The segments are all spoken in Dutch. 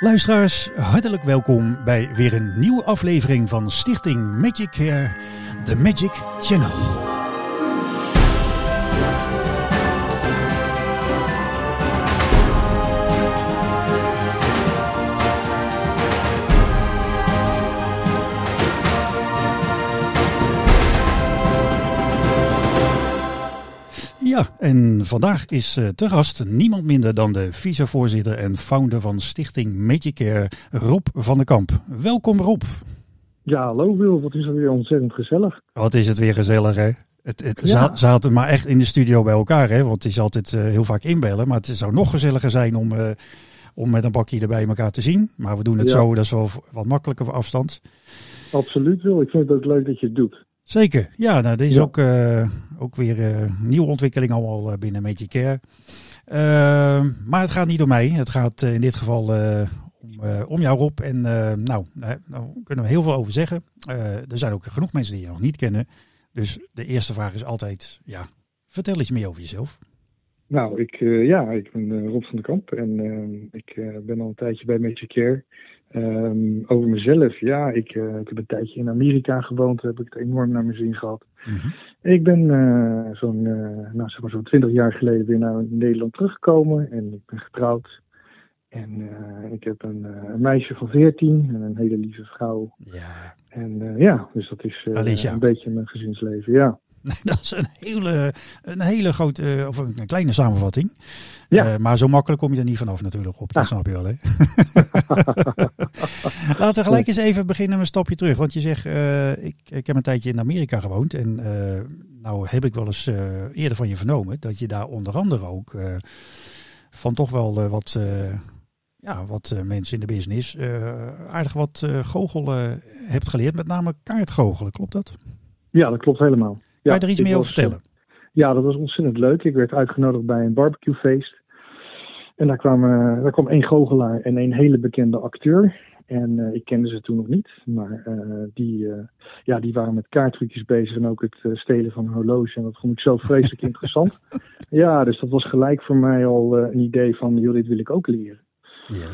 Luisteraars, hartelijk welkom bij weer een nieuwe aflevering van Stichting Magic Care, de Magic Channel. Ja, en vandaag is uh, te gast niemand minder dan de vicevoorzitter en founder van Stichting Medicare, Rob van der Kamp. Welkom Rob. Ja, hallo Wil, wat is het weer ontzettend gezellig. Wat is het weer gezellig hè? Het, het ja. zaten maar echt in de studio bij elkaar hè, want het is altijd uh, heel vaak inbellen. Maar het zou nog gezelliger zijn om, uh, om met een bakje erbij elkaar te zien. Maar we doen het ja. zo, dat is wel wat makkelijker voor afstand. Absoluut Wil, ik vind het ook leuk dat je het doet. Zeker, ja, nou, dit is ja. ook, uh, ook weer uh, nieuwe ontwikkeling allemaal uh, binnen Magic Care. maar het gaat niet om mij, het gaat in dit geval om, om jou Rob. En nou, daar kunnen we heel veel over zeggen. er zijn ook genoeg mensen die je nog niet kennen. Dus de eerste vraag is altijd, ja, vertel eens meer over jezelf. Nou, ik, ja, ik ben Rob van der Kamp en ik ben al een tijdje bij Magic Care. Um, over mezelf, ja, ik, uh, ik heb een tijdje in Amerika gewoond, heb ik het enorm naar mijn zin gehad. Mm-hmm. Ik ben uh, zo'n uh, nou, zeg maar zo'n twintig jaar geleden weer naar Nederland teruggekomen en ik ben getrouwd. En ik heb een, een, meisje van 14 en een hele lieve vrouw. Ja. En ja, dus dat is een beetje mijn gezinsleven, ja. Dat is een hele, een hele grote, of een kleine samenvatting. Ja. Uh, maar zo makkelijk kom je er niet vanaf natuurlijk op. Dat ah. snap je wel, hè? Laten we gelijk eens even beginnen met een stapje terug. Want je zegt, uh, ik, ik heb een tijdje in Amerika gewoond. En uh, nou heb ik wel eens eerder van je vernomen dat je daar onder andere ook van toch wel wat, ja, wat mensen in de business aardig wat goochelen hebt geleerd. Met name kaartgoochelen, klopt dat? Ja, dat klopt helemaal. Kan je er iets meer over vertellen? Ja, dat was ontzettend leuk. Ik werd uitgenodigd bij een barbecuefeest. En daar kwam, uh, daar kwam één goochelaar en een hele bekende acteur. En uh, ik kende ze toen nog niet. Maar uh, die, ja, die waren met kaarttrucjes bezig en ook het stelen van een horloge. En dat vond ik zo vreselijk interessant. Ja, dus dat was gelijk voor mij al een idee van, joh, dit wil ik ook leren. Ja.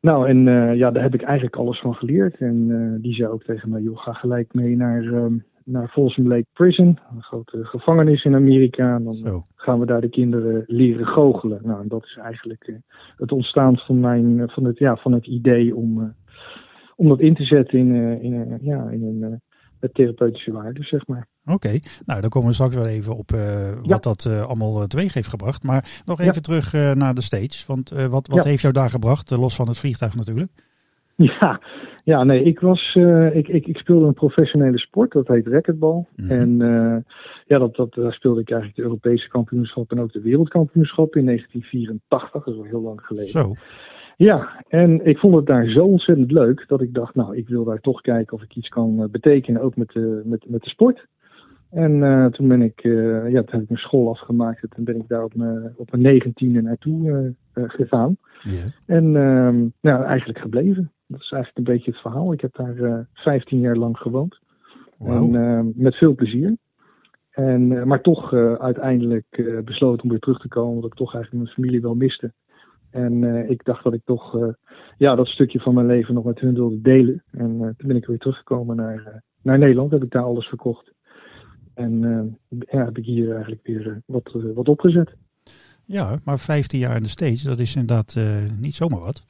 Nou, en ja, daar heb ik eigenlijk alles van geleerd. En die zei ook tegen mij, joh, ga gelijk mee naar ehm, naar Folsom Lake Prison, een grote gevangenis in Amerika. En dan Zo. gaan we daar de kinderen leren goochelen. Nou, en dat is eigenlijk uh, het ontstaan van, mijn, van, het, ja, van het idee om, uh, om dat in te zetten in, uh, in, ja, in een therapeutische waarde, zeg maar. Oké, okay. nou dan komen we straks wel even op wat ja. dat allemaal teweeg heeft gebracht. Maar nog even ja. terug naar de States. Want wat, wat ja. heeft jou daar gebracht, los van het vliegtuig natuurlijk? Ja, ja, nee, ik was, uh, ik, ik, ik speelde een professionele sport, dat heet racquetbal. Mm. En uh, ja, dat, dat, daar speelde ik eigenlijk de Europese kampioenschap en ook de wereldkampioenschap in 1984, dat is al heel lang geleden. Zo. Ja, en ik vond het daar zo ontzettend leuk dat ik dacht, nou, ik wil daar toch kijken of ik iets kan betekenen, ook met de, met, met de sport. En uh, toen ben ik, uh, ja, toen heb ik mijn school afgemaakt en toen ben ik daar op mijn, op mijn negentiende naartoe uh, gegaan. Yeah. En ehm, nou, eigenlijk gebleven. Dat is eigenlijk een beetje het verhaal. Ik heb daar uh, 15 jaar lang gewoond. Wow. En, uh, met veel plezier. En, uh, maar toch uiteindelijk besloten om weer terug te komen, omdat ik toch eigenlijk mijn familie wel miste. En ik dacht dat ik toch ja, dat stukje van mijn leven nog met hun wilde delen. En toen ben ik weer teruggekomen naar, naar Nederland. Heb ik daar alles verkocht. En ja, heb ik hier eigenlijk weer wat, wat opgezet. Ja, maar 15 jaar in de States, dat is inderdaad niet zomaar wat.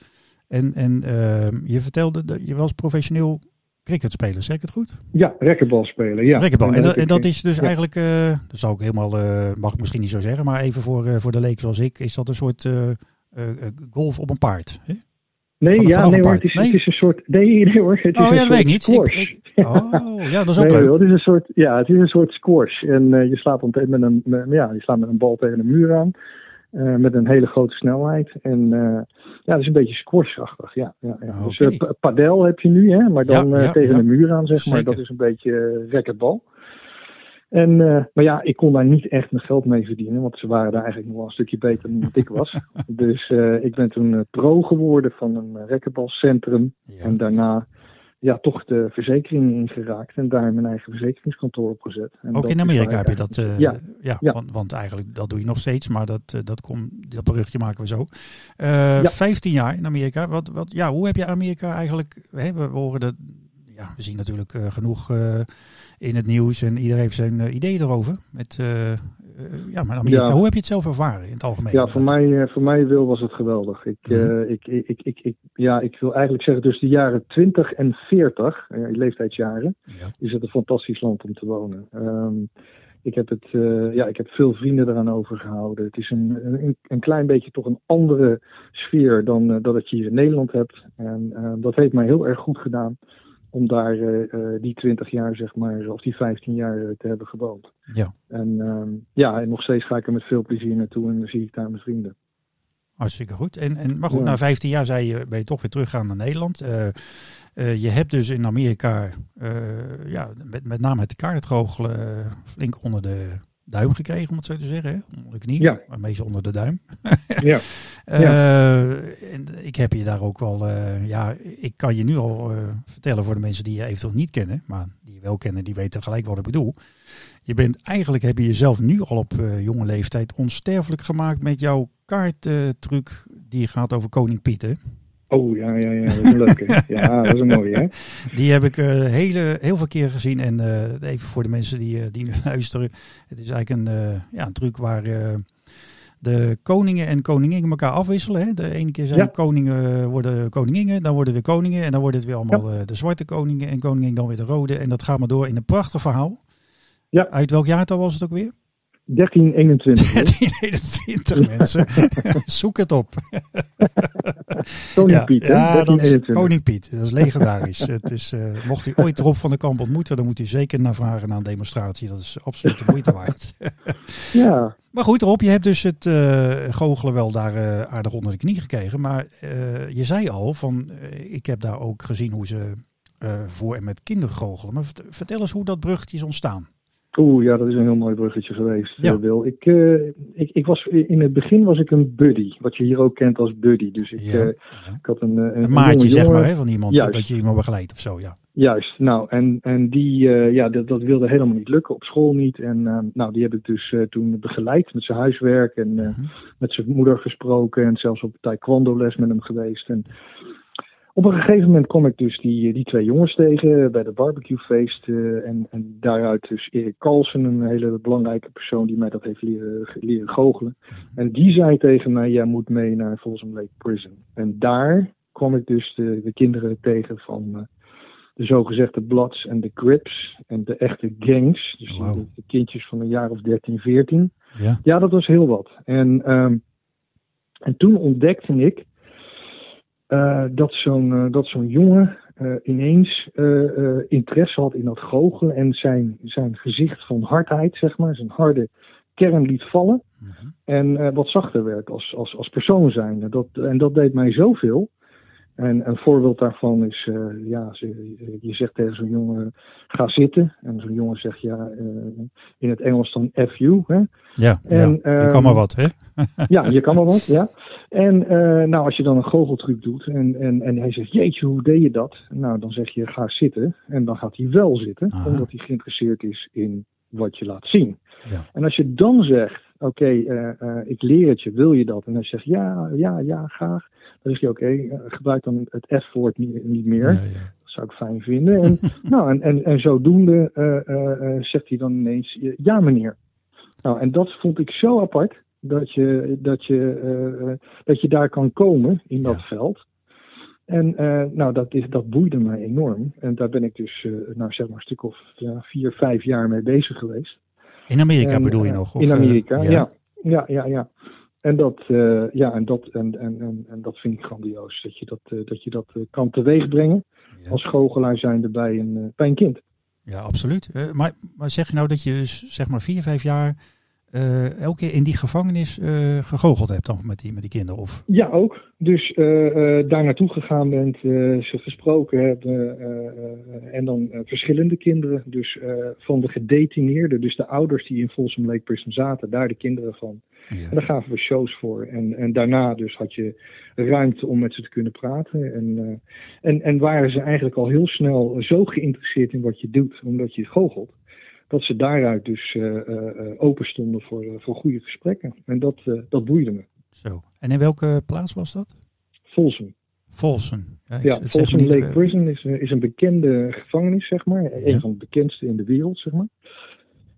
En, en uh, je vertelde dat je was professioneel cricket spelen, zeg ik het goed? Ja, spelen, ja. En, en, dat, en dat is dus ja. eigenlijk, uh, dat zou ik helemaal, uh, mag ik misschien niet zo zeggen, maar even voor, uh, voor de leek zoals ik, is dat een soort golf op een paard? Hè? Nee, van, ja, nee hoor, het is, nee? het is een soort, nee, nee hoor, het is oh, een ja, dat weet ik niet. Squash. Ik, ik, oh, ja, dat is ook nee, leuk. Hoor, het is een soort, ja, het is een soort squash. En je slaat dan met een, met, ja, je slaat met een bal tegen een muur aan. Uh, met een hele grote snelheid. En uh, ja, dat is een beetje squashachtig. Ja, ja, ja. Dus uh, padel heb je nu, hè, maar dan Ja, ja, tegen de muur aan, zeg maar. Dat is een beetje racketbal. En, uh, maar ja, ik kon daar niet echt mijn geld mee verdienen, want ze waren daar eigenlijk nog wel een stukje beter dan ik was. dus uh, ik ben toen pro geworden van een racketbalcentrum. Ja. En daarna ja, toch de verzekering ingeraakt en daar mijn eigen verzekeringskantoor opgezet. En Ook in Amerika heb je dat? ja, ja, ja. Want, want, eigenlijk dat doe je nog steeds, maar dat, dat, komt, dat berichtje maken we zo. Uh, 15 jaar in Amerika. Wat, wat, ja, hoe heb je Amerika eigenlijk? Hè, we horen dat, ja, we zien natuurlijk genoeg in het nieuws en iedereen heeft zijn idee erover. Met eh, ja, maar Amerika, hoe heb je het zelf ervaren in het algemeen? Ja, voor mij, eh, voor mij wil was het geweldig. Ik, mm ik, ik, ik, ik, ja, ik wil eigenlijk zeggen, dus de jaren 20 en 40, uh, leeftijdsjaren, ja. is het een fantastisch land om te wonen. Um, ik heb, het, ja, ik heb veel vrienden eraan overgehouden. Het is een, een, een klein beetje toch een andere sfeer dan dat je hier in Nederland hebt. En dat heeft mij heel erg goed gedaan om daar uh, die 20 jaar, zeg maar, of die 15 jaar uh, te hebben gewoond. Ja. En uh, ja, en nog steeds ga ik er met veel plezier naartoe en dan zie ik daar mijn vrienden. Hartstikke goed. En, en, maar goed, ja. na 15 jaar zei je, ben je toch weer teruggegaan naar Nederland. je hebt dus in Amerika, ja, met, met name het kaartgoochelen flink onder de duim gekregen, om het zo te zeggen. Hè? Onder de knie, ja. maar meestal onder de duim. ja. Uh, en ik heb je daar ook wel, uh, ja, ik kan je nu al uh, vertellen voor de mensen die je eventueel niet kennen, maar die je wel kennen, die weten gelijk wat ik bedoel. Je bent eigenlijk, heb je jezelf nu al op jonge leeftijd onsterfelijk gemaakt met jouw kaarttruc die gaat over Koning Pieter. Oh ja, ja, ja, dat is een leuke. ja, dat is een mooie, hè? Die heb ik uh, hele, heel veel keer gezien. En uh, even voor de mensen die, uh, die nu luisteren. Het is eigenlijk een, ja, een truc waar de koningen en koninginnen elkaar afwisselen. Hè? De ene keer zijn ja. koningen worden koninginnen, dan worden we koningen. En dan worden het weer allemaal ja. de zwarte koningen en koningin dan weer de rode. En dat gaat maar door in een prachtig verhaal. Ja. Uit welk jaartal was het ook weer? 1321. 1321 mensen. Zoek het op. Koning ja, Piet, hè? Ja, dat is Koning Piet. Dat is legendarisch. het is, uh, mocht u ooit Rob van de Kamp ontmoeten, dan moet u zeker naar vragen naar een demonstratie. Dat is absoluut de moeite waard. ja. Maar goed, Rob, je hebt dus het uh, goochelen wel daar uh, aardig onder de knie gekregen. Maar je zei al, van, ik heb daar ook gezien hoe ze voor en met kinderen goochelen. Maar vertel eens hoe dat bruggetje is ontstaan. Oeh, ja, dat is een heel mooi bruggetje geweest, ja. Wil. Ik, uh, ik, ik was, in het begin was ik een buddy, wat je hier ook kent als buddy. Dus ik, ja. uh, ik had een, een, een maatje, zeg maar, hè, van iemand, Juist. dat je iemand begeleidt of zo, ja. Juist, nou, en, en die, uh, ja, dat, dat wilde helemaal niet lukken, op school niet. En nou, die heb ik dus toen begeleid met zijn huiswerk en -huh. met zijn moeder gesproken en zelfs op taekwondo les met hem geweest. En op een gegeven moment kom ik dus die, die twee jongens tegen bij de barbecuefeest. Uh, en, en daaruit dus Erik Carlsen, een hele belangrijke persoon die mij dat heeft leren, leren goochelen. En die zei tegen mij, jij moet mee naar Folsom Lake Prison. En daar kwam ik dus de, de kinderen tegen van uh, de zogezegde Bloods en de Crips en de echte gangs. Dus wow. de, de, kindjes van een jaar of 13, 14. Ja, ja dat was heel wat. En, um, en toen ontdekte ik dat zo'n uh, dat zo'n jongen uh, ineens interesse had in dat goochelen en zijn, zijn gezicht van hardheid, zeg maar, zijn harde kern liet vallen. Mm -hmm. En wat zachter werd als, als, als persoon zijn. Dat, en dat deed mij zoveel. En een voorbeeld daarvan is, uh, ja, je zegt tegen zo'n jongen, ga zitten. En zo'n jongen zegt, ja, uh, in het Engels dan F you. Hè? Ja, en, ja, je kan maar wat, hè? ja, je kan maar wat, ja. En uh, nou, als je dan een goocheltruc doet en, en, en hij zegt, jeetje, hoe deed je dat? Nou, dan zeg je, ga zitten. En dan gaat hij wel zitten, Aha. omdat hij geïnteresseerd is in wat je laat zien. Ja. En als je dan zegt, oké, okay, uh, ik leer het je, wil je dat? En hij zegt, ja, ja, ja, graag. Dan zeg je, oké, okay, gebruik dan het F-woord niet, niet meer. Ja, ja. Dat zou ik fijn vinden. En, nou, en, en, en zodoende uh, zegt hij dan ineens, ja meneer. Nou, en dat vond ik zo apart dat je, dat je, uh, dat je daar kan komen in dat ja. veld. En uh, nou, dat, is, dat boeide mij enorm. En daar ben ik dus, uh, nou zeg maar, een stuk of ja, vier, vijf jaar mee bezig geweest. In Amerika en, bedoel je nog? Of, in Amerika, ja. ja. Ja, ja, ja. En dat, ja, en dat, en, en, en, en, dat vind ik grandioos. Dat je dat, dat, je dat kan teweegbrengen als goochelaar zijnde bij een, bij een kind. Ja, absoluut. maar, maar zeg je nou dat je dus zeg maar vier, vijf jaar uh, elke keer in die gevangenis uh, gegoocheld hebt dan met die, met die kinderen? Of? Ja, ook. Dus uh, daar naartoe gegaan bent, ze gesproken hebben en dan verschillende kinderen. Dus van de gedetineerden, dus de ouders die in Folsom Lake Prison zaten, daar de kinderen van. Ja. En daar gaven we shows voor. En, en daarna dus had je ruimte om met ze te kunnen praten. En, en, en waren ze eigenlijk al heel snel zo geïnteresseerd in wat je doet, omdat je goochelt dat ze daaruit dus uh, uh, open stonden voor, voor goede gesprekken. En dat, dat boeide me. Zo. En in welke plaats was dat? Folsom. Folsom. Ja, ja Folsom Lake Prison is, is een bekende gevangenis, zeg maar. Een van de bekendste in de wereld, zeg maar.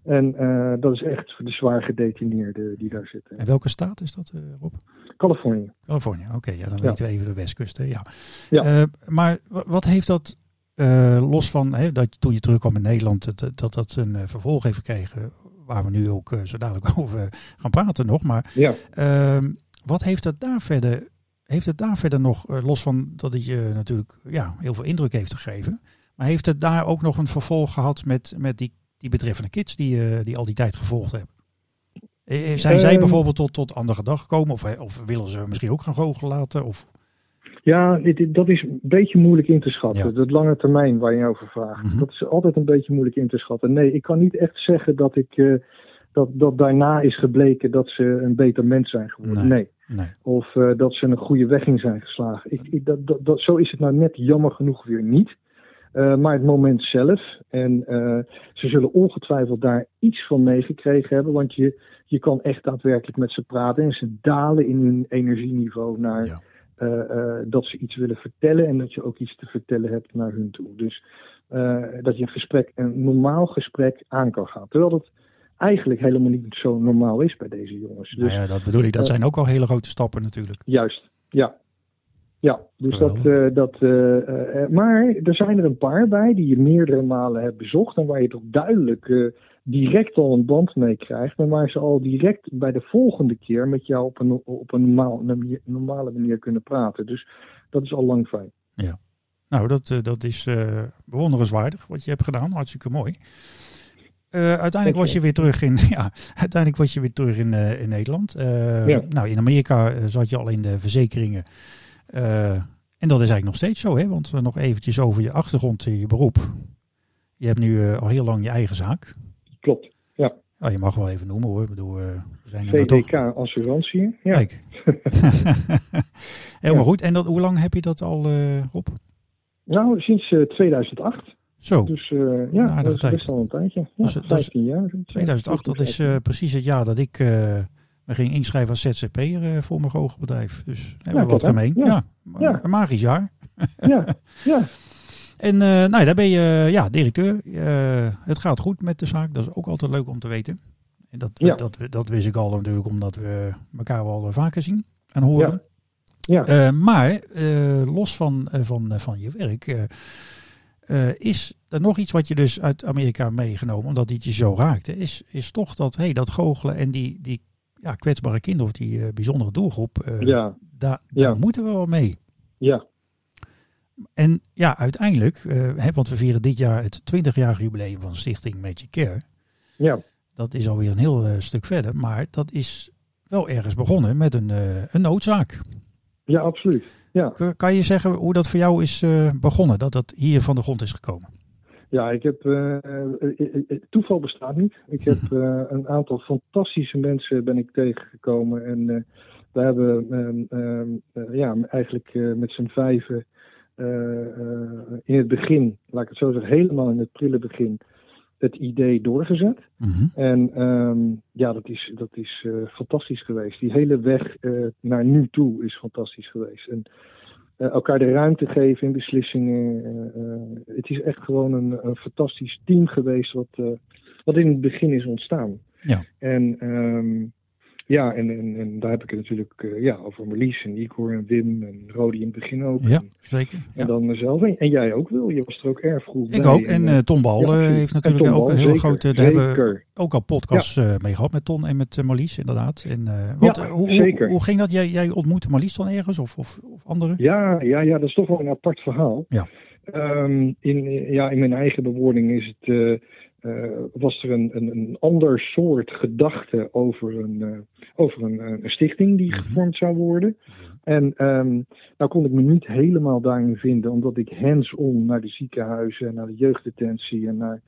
En dat is echt voor de zwaar gedetineerden die daar zitten. En welke staat is dat, Rob? Californië. Californië, oké. ja, dan weten we even de westkust. Hè? Ja. ja. maar wat heeft dat uh, los van hè, dat toen je terugkwam in Nederland, dat dat, dat een uh, vervolg heeft gekregen, waar we nu ook uh, zo dadelijk over gaan praten nog. Maar ja. Ehm, wat heeft het daar verder, heeft het daar verder nog, los van dat het je natuurlijk ja, heel veel indruk heeft gegeven, maar heeft het daar ook nog een vervolg gehad met, met die, die betreffende kids die, die al die tijd gevolgd hebben? Zijn zij ehm. bijvoorbeeld tot, tot andere dag gekomen? Of, of willen ze misschien ook gaan goochelen laten? Of... Ja, dit, dat is een beetje moeilijk in te schatten. Ja. Dat lange termijn waar je over vraagt. Mhm. Dat is altijd een beetje moeilijk in te schatten. Nee, ik kan niet echt zeggen dat ik. Uh, dat, dat daarna is gebleken dat ze een beter mens zijn geworden. Nee. nee. Of uh, dat ze een goede weg in zijn geslagen. Ik, ik, dat, dat, dat, zo is het nou net jammer genoeg weer niet. Uh, maar het moment zelf. En ze zullen ongetwijfeld daar iets van meegekregen hebben. Want je, je kan echt daadwerkelijk met ze praten. En ze dalen in hun energieniveau naar. Ja dat ze iets willen vertellen en dat je ook iets te vertellen hebt naar hun toe. Dus uh, dat je een gesprek, een normaal gesprek aan kan gaan. Terwijl dat eigenlijk helemaal niet zo normaal is bij deze jongens. Dus, nou ja, dat bedoel ik. Dat zijn ook al hele grote stappen natuurlijk. Juist, ja. Ja, dus dat, dat maar er zijn er een paar bij die je meerdere malen hebt bezocht en waar je toch duidelijk direct al een band mee krijgt, maar waar ze al direct bij de volgende keer met jou op een, op een normale manier kunnen praten. Dus dat is al lang fijn. Ja, nou dat, uh, dat is uh, bewonderenswaardig wat je hebt gedaan, hartstikke mooi. Uh, uiteindelijk was je weer terug in, ja, uiteindelijk was je weer terug in, in Nederland. Ja. Nou, in Amerika zat je al in de verzekeringen. en dat is eigenlijk nog steeds zo, hè? Want nog eventjes over je achtergrond, je beroep. Je hebt nu al heel lang je eigen zaak. Klopt, ja. Oh, je mag wel even noemen hoor. Ik bedoel, uh, we zijn VDK toch... Assurantie. Ja. Kijk. Helemaal goed. En dat, hoe lang heb je dat al, uh, Rob? Nou, sinds uh, eh, 2008. Zo. Dus uh, ja, nou, dat is best al een tijdje. Ja, 15 jaar. 2008, dat is precies het jaar dat ik me ging inschrijven als ZZP'er voor mijn goochbedrijf. Dus hebben we wat gemeen. Ja. ja. Een magisch jaar. ja, ja. En uh, nou, daar ben je ja, directeur. Uh, het gaat goed met de zaak. Dat is ook altijd leuk om te weten. En dat, ja. dat, dat, wist ik al natuurlijk omdat we elkaar wel vaker zien en horen. Ja. ja. Uh, maar los van, van, van je werk, is er nog iets wat je dus uit Amerika meegenomen, omdat die je zo raakte, is, is toch dat, hey, dat goochelen en die, die ja, kwetsbare kinderen of die bijzondere doelgroep, ja. daar, daar moeten we wel mee. Ja, en ja, uiteindelijk, uh, want we vieren dit jaar het 20-jarig jubileum van Stichting Magic Care. Ja. Dat is alweer een heel uh, stuk verder, maar dat is wel ergens begonnen met een, uh, een noodzaak. Ja, absoluut. Ja. Kan je zeggen hoe dat voor jou is begonnen, dat dat hier van de grond is gekomen? Ja, ik heb, toeval bestaat niet. Ik heb een aantal fantastische mensen ben ik tegengekomen en we hebben ehm, ja, eigenlijk met z'n vijven eh, eh, in het begin, laat ik het zo zeggen, helemaal in het prille begin, het idee doorgezet. Mhm. En um, ja, dat is, dat is uh, fantastisch geweest. Die hele weg uh, naar nu toe is fantastisch geweest. En uh, elkaar de ruimte geven in beslissingen. het is echt gewoon een, een fantastisch team geweest wat, wat in het begin is ontstaan. Ja. En um, ja, en, en, en, daar heb ik het natuurlijk uh, ja, over Marlies en Igor en Wim en Rodi in het begin ook. Ja, zeker. En dan mezelf. En, en, jij ook wil, je was er ook erg vroeg Ik ook. En uh, Ton Bal ja, heeft natuurlijk ook een hele grote... Daar hebben we ook al podcasts ja. mee gehad met Ton en met Marlies, inderdaad. En, wat, hoe, zeker. Hoe, ging dat? Jij, jij ontmoette Marlies dan ergens of, of, of anderen? Ja, ja, ja, dat is toch wel een apart verhaal. Ja. Um, in, ja, in mijn eigen bewoording is het... was er een, een, een, ander soort gedachte over een, over een, een, stichting die mhm. gevormd zou worden. En um, nou kon ik me niet helemaal daarin vinden, omdat ik hands-on naar de ziekenhuizen en naar de jeugddetentie en naar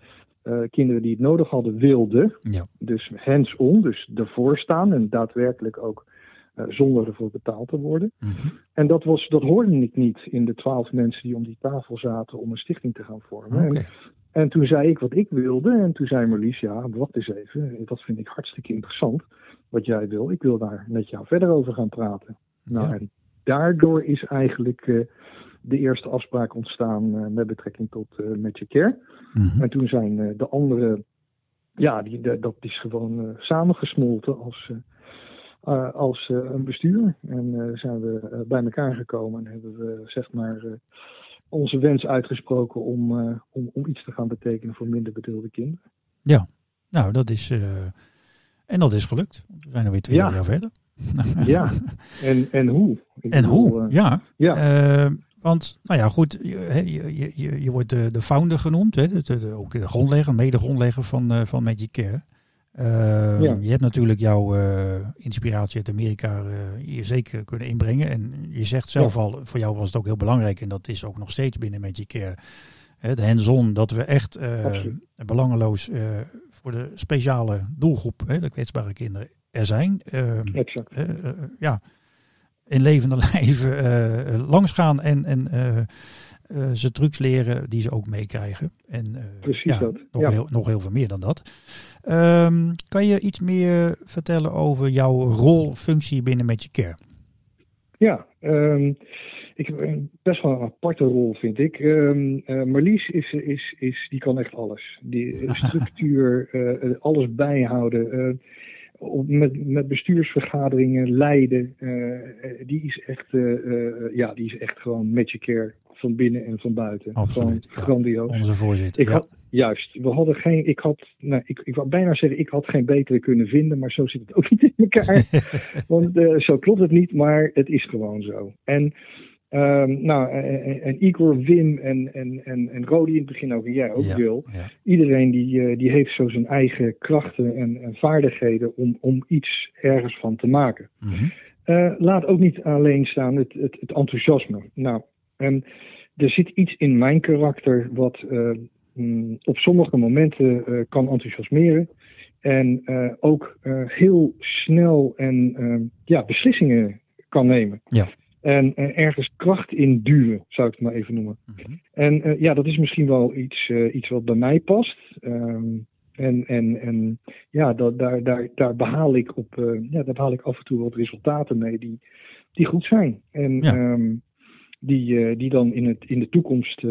uh, kinderen die het nodig hadden wilde. Ja. Dus hands-on, dus ervoor staan en daadwerkelijk ook zonder ervoor betaald te worden. Mm -hmm. En dat, was, dat hoorde ik niet in de twaalf mensen die om die tafel zaten om een stichting te gaan vormen. Okay. En, en, toen zei ik wat ik wilde en toen zei Marlies, ja, wacht eens even, dat vind ik hartstikke interessant wat jij wil. Ik wil daar met jou verder over gaan praten. Nou, ja. en daardoor is eigenlijk uh, de eerste afspraak ontstaan uh, met betrekking tot uh, Magic Care. Mm -hmm. En toen zijn de andere, ja, die, de, dat is gewoon samengesmolten als, als een bestuur. En zijn we bij elkaar gekomen en hebben we zeg maar onze wens uitgesproken om, om, om iets te gaan betekenen voor minder bedeelde kinderen. Ja, nou dat is, en dat is gelukt. We zijn er weer twee ja. jaar verder. ja, en, en hoe? Ik en bedoel, hoe, uh, ja. ja. Want, nou ja, goed, je, je, je, je wordt de, de founder genoemd, hè, de, de, ook de grondlegger, mede-grondlegger van, uh, van Magic Care. Uh, ja. Je hebt natuurlijk jouw inspiratie uit Amerika hier zeker kunnen inbrengen. En je zegt zelf ja. al, voor jou was het ook heel belangrijk, en dat is ook nog steeds binnen Magic Care, hè, de hands-on, dat we echt belangeloos voor de speciale doelgroep, hè, de kwetsbare kinderen, er zijn. Uh, exact. Uh, uh, ja, in levende lijven uh, langsgaan en, en ze trucs leren die ze ook meekrijgen. En ja, dat. Nog, ja. heel, nog heel veel meer dan dat. Um, kan je iets meer vertellen over jouw rol, functie binnen Magic Care? Ja, um, ik heb een best wel een aparte rol, vind ik. Um, uh, Marlies is, is, is, die kan echt alles. Die structuur, uh, alles bijhouden. Uh, met, met bestuursvergaderingen leiden. Die is echt, ja, die is echt gewoon magic care van binnen en van buiten. Absoluut, gewoon grandioos. Onze voorzitter. Ik had, juist, we hadden geen, ik had, nou, ik, ik wou bijna zeggen, ik had geen betere kunnen vinden, maar zo zit het ook niet in elkaar. Want uh, zo klopt het niet, maar het is gewoon zo. En Um, nou, en, en, Igor, Wim en, en, en, en Rodi in het begin ook, en jij ook, ja, Wil. Ja. Iedereen die, die heeft zo zijn eigen krachten en, en, vaardigheden om, om iets ergens van te maken. Mm -hmm. uh, laat ook niet alleen staan het, het, het enthousiasme. Nou, en er zit iets in mijn karakter wat uh, mm, op sommige momenten kan enthousiasmeren. En ook heel snel en ja, beslissingen kan nemen. Ja. En, en, ergens kracht in duwen, zou ik het maar even noemen. Mm -hmm. En uh, ja, dat is misschien wel iets, uh, iets wat bij mij past. Um, en, en, en ja, dat, daar, daar, daar, behaal ik op, uh, ja, daar behaal ik af en toe wat resultaten mee die, die goed zijn. En ja. um, die, die dan in, het, in de toekomst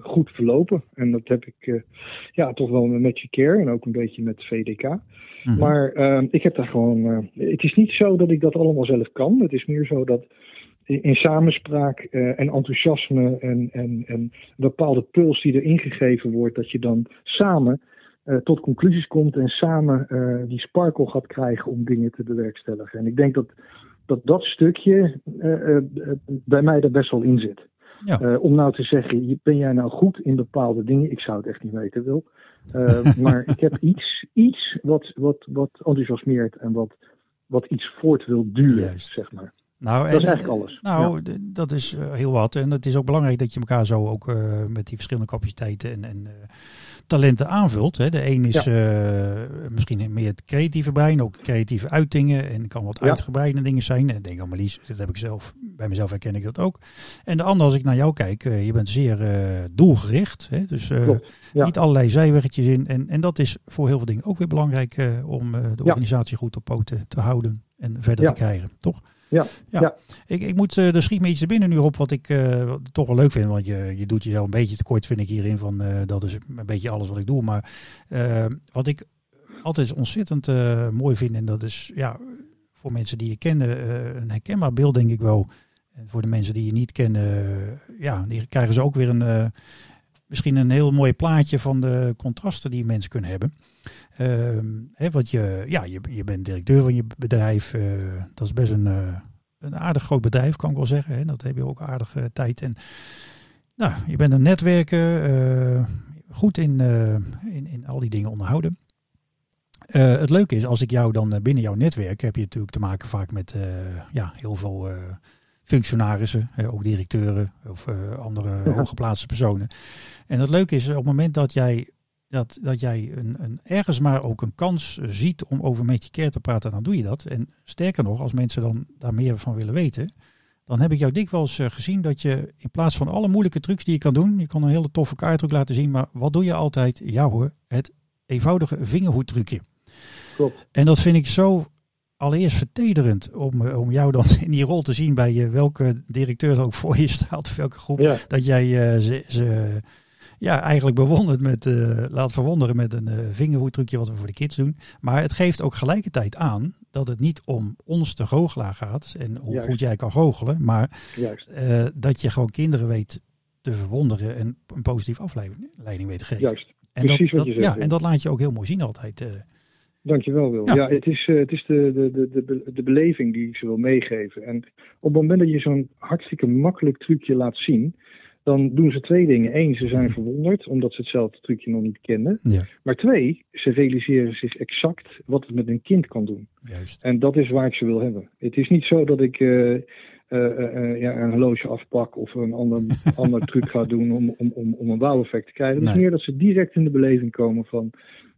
goed verlopen. En dat heb ik ja, toch wel met Magic Care en ook een beetje met VDK. -hmm. Maar ik heb daar gewoon. het is niet zo dat ik dat allemaal zelf kan. Het is meer zo dat in samenspraak uh, en enthousiasme en, en, en een bepaalde puls die er ingegeven wordt, dat je dan samen uh, tot conclusies komt en samen uh, die sparkle gaat krijgen om dingen te bewerkstelligen. En ik denk dat dat, dat stukje bij mij er best wel in zit. Ja. om nou te zeggen, ben jij nou goed in bepaalde dingen? Ik zou het echt niet weten, wil. maar ik heb iets, iets wat, wat, wat enthousiasmeert en wat, wat iets voort wil duwen, Juist. zeg maar. Nou, dat is eigenlijk alles. Nou, ja. dat is heel wat. En het is ook belangrijk dat je elkaar zo ook uh, met die verschillende capaciteiten en, en talenten aanvult. Hè. De een is ja. misschien meer het creatieve brein, ook creatieve uitingen en kan wat ja. uitgebreide dingen zijn. En ik denk aan Marlies, dat heb ik zelf, bij mezelf herken ik dat ook. En de ander, als ik naar jou kijk, je bent zeer doelgericht. Hè. Dus niet allerlei zijweggetjes in. En, en dat is voor heel veel dingen ook weer belangrijk om de organisatie goed op poten te houden en verder te krijgen, toch? Ja, ja. ja. Ik, ik moet uh, er schiet me iets er binnen nu op wat ik uh, toch wel leuk vind. Want je, je doet jezelf een beetje tekort, vind ik hierin. Van, uh, dat is een beetje alles wat ik doe. Maar wat ik altijd ontzettend mooi vind. En dat is ja, voor mensen die je kennen een herkenbaar beeld, denk ik wel. En voor de mensen die je niet kennen, ja, die krijgen ze ook weer een, misschien een heel mooi plaatje van de contrasten die mensen kunnen hebben. Uh, hè, want je, ja, je, je bent directeur van je bedrijf. Uh, dat is best een, uh, een aardig groot bedrijf, kan ik wel zeggen. Hè. Dat heb je ook aardige tijd. En nou, je bent een netwerker. goed in, in, in al die dingen onderhouden. het leuke is, als ik jou dan binnen jouw netwerk heb je natuurlijk te maken vaak met ja, heel veel functionarissen, ook directeuren of andere hooggeplaatste personen. En het leuke is, op het moment dat jij dat, dat jij een, een, ergens maar ook een kans ziet om over met je care te praten, dan doe je dat. En sterker nog, als mensen dan daar meer van willen weten, dan heb ik jou dikwijls uh, gezien dat je in plaats van alle moeilijke trucs die je kan doen, je kan een hele toffe kaartruc laten zien, maar wat doe je altijd? Ja hoor, het eenvoudige vingerhoedtrucje. Klopt. En dat vind ik zo allereerst vertederend om, eh, om jou dan in die rol te zien bij je, welke directeur er ook voor je staat, of welke groep, dat jij ze, ze ja, eigenlijk bewonderd met, uh, laat verwonderen met een uh, vingerhoedtrucje wat we voor de kids doen. Maar het geeft ook gelijkertijd aan dat het niet om ons te goochelaar gaat en hoe goed jij kan goochelen. Maar uh, dat je gewoon kinderen weet te verwonderen en een positieve afleiding weet te geven. Juist, en precies dat, wat je zegt. Ja, en dat laat je ook heel mooi zien altijd. Dankjewel Wil. Ja, ja het is, het is de, de, de, de, de beleving die ik ze wil meegeven. En op het moment dat je zo'n hartstikke makkelijk trucje laat zien dan doen ze twee dingen. Eén, ze zijn verwonderd omdat ze hetzelfde trucje nog niet kennen. Ja. Maar twee, ze realiseren zich exact wat het met een kind kan doen. Juist. En dat is waar ik ze wil hebben. Het is niet zo dat ik uh, uh, uh, ja, een horloge afpak of een ander, ander truc ga doen om, om, om, om een wauw-effect te krijgen. Het is meer dat ze direct in de beleving komen van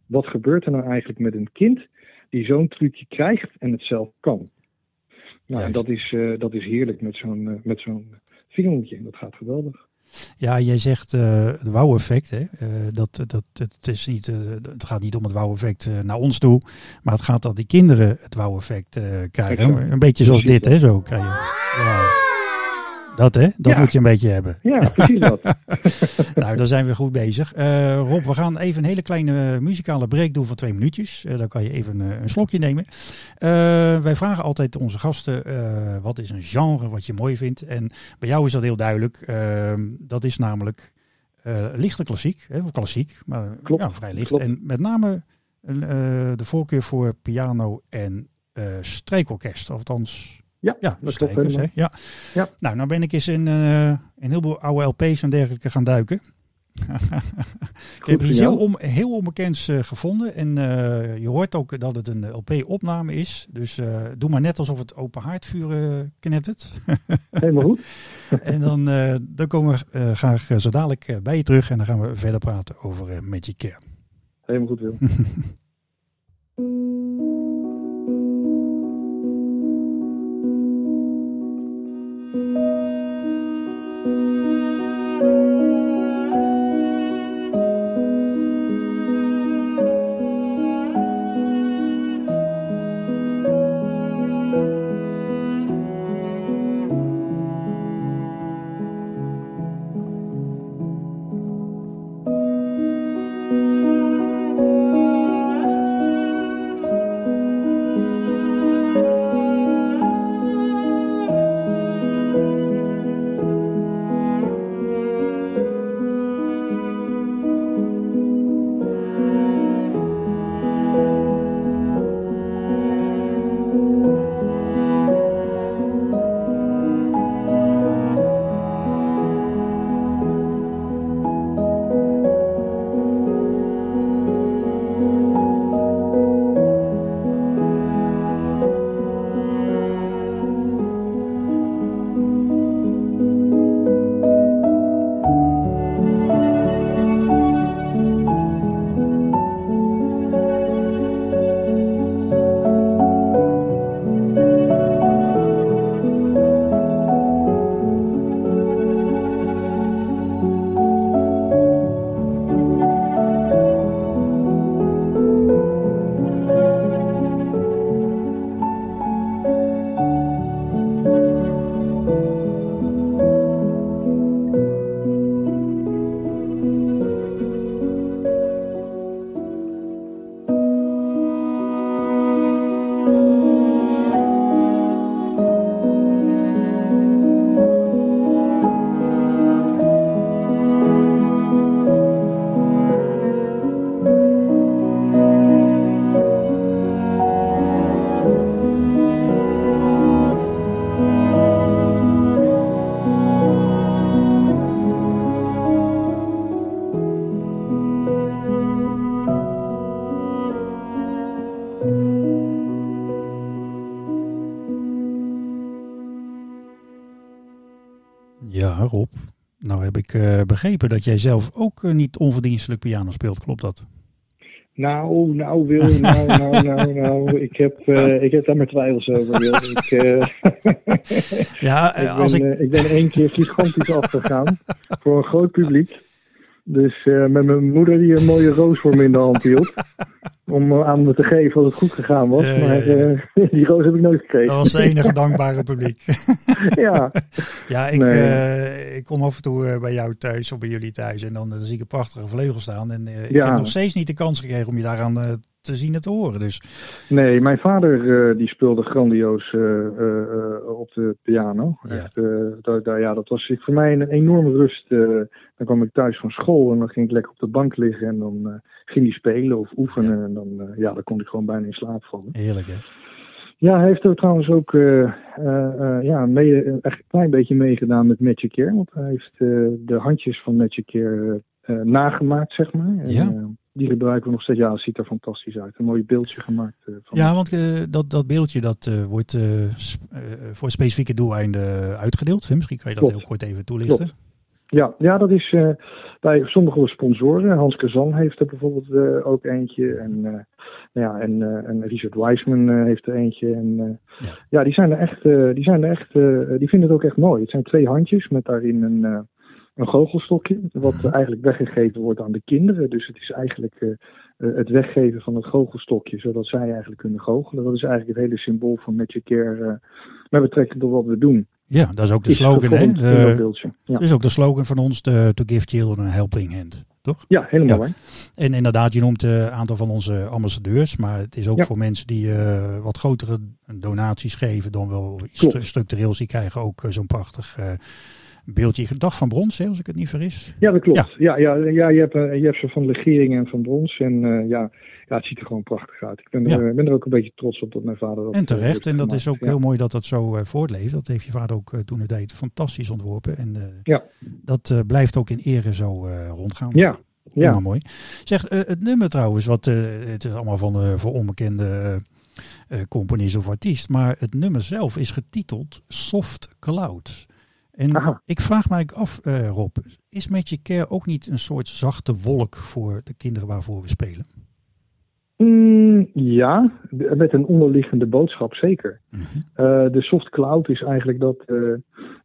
wat gebeurt er nou eigenlijk met een kind die zo'n trucje krijgt en het zelf kan. Nou, en dat is, dat is heerlijk met zo'n met zo'n vingertje. Dat gaat geweldig. Ja, jij zegt uh, het wauw-effect. Uh, dat, dat, het, is niet, uh, het gaat niet om het wauw-effect naar ons toe. Maar het gaat dat die kinderen het wauw-effect krijgen. Een beetje zoals dit, hè? Zo krijg je. Dat hè, dat moet je een beetje hebben. Ja, precies dat. nou, daar zijn we goed bezig. Uh, Rob, we gaan even een hele kleine muzikale break doen van twee minuutjes. Uh, dan kan je even uh, een slokje nemen. wij vragen altijd onze gasten, wat is een genre wat je mooi vindt? En bij jou is dat heel duidelijk. Ehm, dat is namelijk lichte klassiek, hè, of klassiek, maar Klopt. Ja, vrij licht. Klopt. En met name de voorkeur voor piano en strijkorkest, althans ja, ja dat klopt. Hè? Ja. ja. Nou, nou ben ik eens in uh, een heleboel oude LP's en dergelijke gaan duiken. ik heb iets heel, om, heel onbekends uh, gevonden. En uh, je hoort ook dat het een LP-opname is. Dus uh, doe maar net alsof het open haardvuur knettert. Helemaal goed. en dan, dan komen we graag zo dadelijk bij je terug. En dan gaan we verder praten over Magic Care. Helemaal goed, Wil. Ik uh, begrepen dat jij zelf ook uh, niet onverdienstelijk piano speelt. Klopt dat? Nou, nou Wil, nou, nou, nou, nou. Ik heb, uh, ik heb daar mijn twijfels over, Wil. Ik, ja, als ik, ben, ik... ik ben één keer gigantisch afgegaan voor een groot publiek. Dus met mijn moeder die een mooie roos voor me in de hand hield om eh, aan me te geven als het goed gegaan was. maar uh, die roos heb ik nooit gekregen. Dat was het enige dankbare publiek. ja. Ja, ik, uh, ik kom af en toe bij jou thuis of bij jullie thuis en dan, dan zie ik een prachtige vleugel staan. En ik heb nog steeds niet de kans gekregen om je daaraan te zien en te horen. Dus. Nee, mijn vader die speelde grandioos op de piano. Echt, ja, dat was voor mij een enorme rust. dan kwam ik thuis van school en dan ging ik lekker op de bank liggen en dan ging hij spelen of oefenen. En dan, ja, dan kon ik gewoon bijna in slaap vallen. Heerlijk hè? Ja, hij heeft er trouwens ook ja, mee, echt een klein beetje meegedaan met Magic Care. Want hij heeft de handjes van Magic Care nagemaakt, zeg maar. Ja. Die gebruiken we nog steeds. Ja, het ziet er fantastisch uit. Een mooi beeldje gemaakt. Van ja, want dat, dat beeldje dat wordt voor specifieke doeleinden uitgedeeld. Hè? Misschien kan je dat Klopt. heel kort even toelichten. Klopt. Ja, ja, dat is bij sommige sponsoren. Hans Kazan heeft er bijvoorbeeld ook eentje. En, nou ja, en, en Richard Wiseman heeft er eentje. En, ja. ja. die zijn er echt, die, zijn er echt die vinden het ook echt mooi. Het zijn twee handjes met daarin een een goochelstokje, wat eigenlijk weggegeven wordt aan de kinderen. Dus het is eigenlijk het weggeven van het goochelstokje, zodat zij eigenlijk kunnen goochelen. Dat is eigenlijk het hele symbool van Magic Care met betrekking tot wat we doen. Ja, dat is ook de slogan, hè? De, ja. Dat is ook de slogan van ons, de, To Give Children a Helping Hand, toch? Ja, helemaal ja. En inderdaad, je noemt een aantal van onze ambassadeurs, maar het is ook ja. voor mensen die uh, wat grotere donaties geven dan wel st structureels. Die krijgen ook zo'n prachtig beeldje gedacht van brons, hè, als ik het niet vergis. Ja, dat klopt. Ja, ja, ja, ja je, hebt, je hebt ze van legering en van brons. En uh, ja, ja, het ziet er gewoon prachtig uit. Ik ben er, ja. ben er ook een beetje trots op dat mijn vader dat En terecht. en dat is ook ja. heel mooi dat dat zo uh, voortleeft. Dat heeft je vader ook toen het deed fantastisch ontworpen. En ja. dat blijft ook in ere zo rondgaan. Ja. Ja. Mooi. Zeg, het nummer trouwens, wat, het is allemaal van voor onbekende companies of artiest. Maar het nummer zelf is getiteld Soft Cloud. En Aha. ik vraag mij af, uh, Rob, is Magic Care ook niet een soort zachte wolk voor de kinderen waarvoor we spelen? Mm, ja, met een onderliggende boodschap zeker. Mm -hmm. uh, de soft cloud is eigenlijk dat, uh,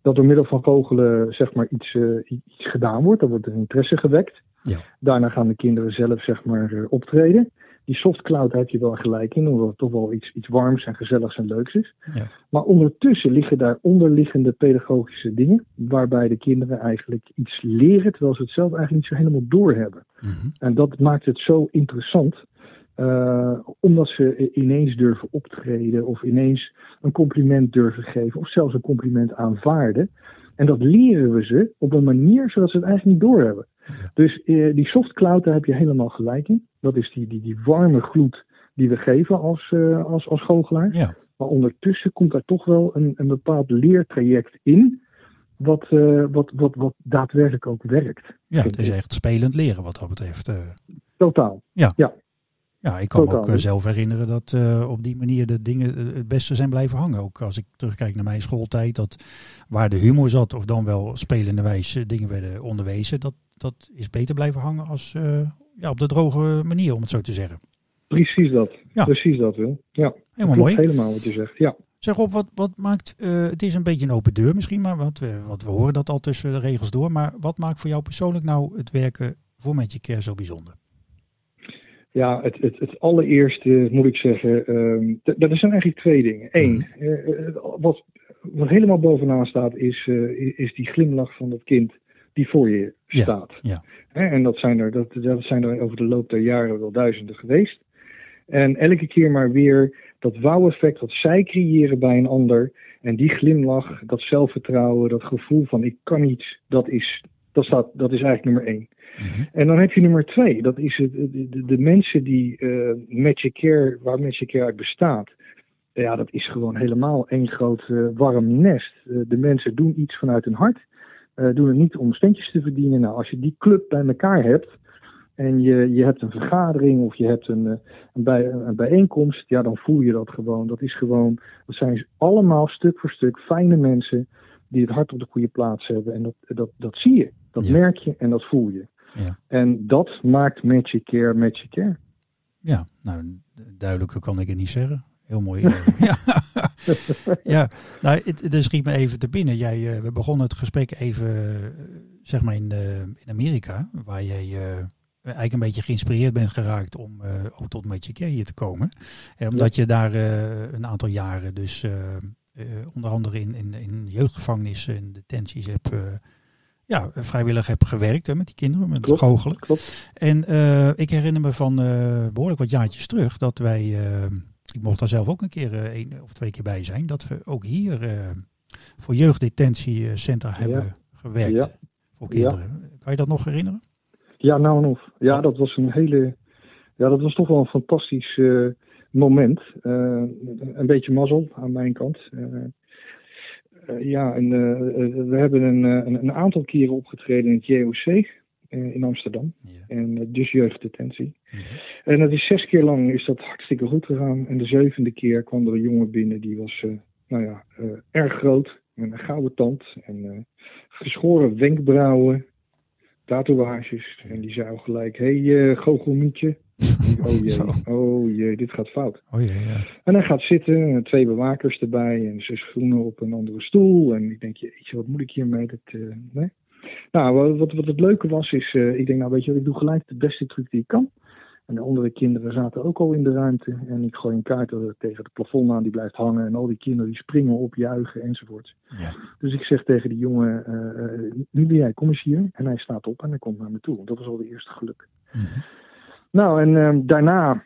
dat door middel van vogelen zeg maar iets, iets gedaan wordt. Er wordt een interesse gewekt. Ja. Daarna gaan de kinderen zelf zeg maar optreden die soft cloud heb je wel gelijk in, omdat het toch wel iets, iets warms en gezelligs en leuks is. Ja. Maar ondertussen liggen daar onderliggende pedagogische dingen, waarbij de kinderen eigenlijk iets leren, terwijl ze het zelf eigenlijk niet zo helemaal doorhebben. Mm -hmm. En dat maakt het zo interessant, uh, omdat ze ineens durven optreden, of ineens een compliment durven geven, of zelfs een compliment aanvaarden. En dat leren we ze op een manier zodat ze het eigenlijk niet doorhebben. Ja. Dus uh, die soft cloud, daar heb je helemaal gelijk in. Dat is die, die, die warme gloed die we geven als, uh, als, als goochelaars. Ja. Maar ondertussen komt daar toch wel een, een bepaald leertraject in. Wat, uh, wat, wat, wat daadwerkelijk ook werkt. Ja, het is echt spelend leren wat dat betreft. Totaal. Ja. ja. Ja, ik kan me ook uh, zelf herinneren dat uh, op die manier de dingen het beste zijn blijven hangen. Ook als ik terugkijk naar mijn schooltijd, dat waar de humor zat of dan wel spelende wijze dingen werden onderwezen, dat, dat is beter blijven hangen als uh, ja, op de droge manier, om het zo te zeggen. Precies dat. Ja. Precies dat, Wil. Ja. Helemaal mooi. Helemaal wat je zegt, ja. Zeg op, wat, wat maakt, uh, het is een beetje een open deur misschien, maar wat we, wat we horen dat al tussen de regels door. Maar wat maakt voor jou persoonlijk nou het werken voor Magic Care zo bijzonder? Ja, het, het, het allereerste moet ik zeggen, um, dat zijn eigenlijk twee dingen. Eén, Mhm. uh, wat, wat helemaal bovenaan staat is, uh, is die glimlach van dat kind die voor je Ja, staat. ja. Hè, En dat zijn, er, dat, dat zijn er over de loop der jaren wel duizenden geweest. En elke keer maar weer dat wauw-effect wat zij creëren bij een ander. En die glimlach, dat zelfvertrouwen, dat gevoel van ik kan iets, dat is, dat staat, dat is eigenlijk nummer één. Mhm. En dan heb je nummer twee, dat is het, de, mensen die uh, Magic Care, waar Magic Care uit bestaat. Ja, dat is gewoon helemaal één groot uh, warm nest. Uh, de mensen doen iets vanuit hun hart. Doen het niet om centjes te verdienen. Nou, als je die club bij elkaar hebt en je, je hebt een vergadering of je hebt een, een, bij, een bijeenkomst, ja, dan voel je dat gewoon. Dat is gewoon, dat zijn allemaal stuk voor stuk fijne mensen die het hart op de goede plaats hebben. En dat, dat, dat zie je, dat merk je en dat voel je. Ja. En dat maakt Magic Care Magic Care. Ja, nou, duidelijker kan ik het niet zeggen. Heel mooi. Eh, ja, ja. nou, het, het schiet me even te binnen. Jij, uh, we begonnen het gesprek even, uh, zeg maar, in, in Amerika, waar jij eigenlijk een beetje geïnspireerd bent geraakt om ook tot Magic Care hier te komen. omdat je daar een aantal jaren dus onder andere in, in, in jeugdgevangenissen en detenties hebt ja, vrijwillig heb gewerkt hè, met die kinderen, met klopt, het goochelen. Klopt. En uh, ik herinner me van uh, behoorlijk wat jaartjes terug dat wij, uh, ik mocht daar zelf ook een keer één of twee keer bij zijn, dat we ook hier voor jeugddetentiecentra ja. hebben gewerkt ja. voor kinderen. Kan je dat nog herinneren? Ja, nou en of. Ja, dat was een hele, ja, dat was toch wel een fantastisch moment. een beetje mazzel aan mijn kant. Uh, ja, en, uh, we hebben een, een, een, aantal keren opgetreden in het JOC in Amsterdam. Ja. En dus jeugddetentie. -hmm. En dat is zes keer lang is dat hartstikke goed gegaan. En de zevende keer kwam er een jongen binnen die was, nou ja, erg groot. Met een gouden tand en geschoren wenkbrauwen, tatoeages. En die zei al gelijk, hé hey, goochelmietje. Oh jee, oh jee, dit gaat fout. Oh jee, ja. En hij gaat zitten, twee bewakers erbij en zes groenen op een andere stoel. En ik denk, jeetje, wat moet ik hiermee? Dat, uh, nee. Nou, wat, wat het leuke was, is, uh, ik denk, nou weet je, ik doe gelijk de beste truc die ik kan. En de andere kinderen zaten ook al in de ruimte. En ik gooi een kaart tegen het plafond aan, die blijft hangen. En al die kinderen die springen op, juichen enzovoort. Ja. Dus ik zeg tegen die jongen, uh, nu ben jij, kom eens hier. En hij staat op en hij komt naar me toe. Dat was al de eerste geluk. Mm -hmm. Nou, en uh, daarna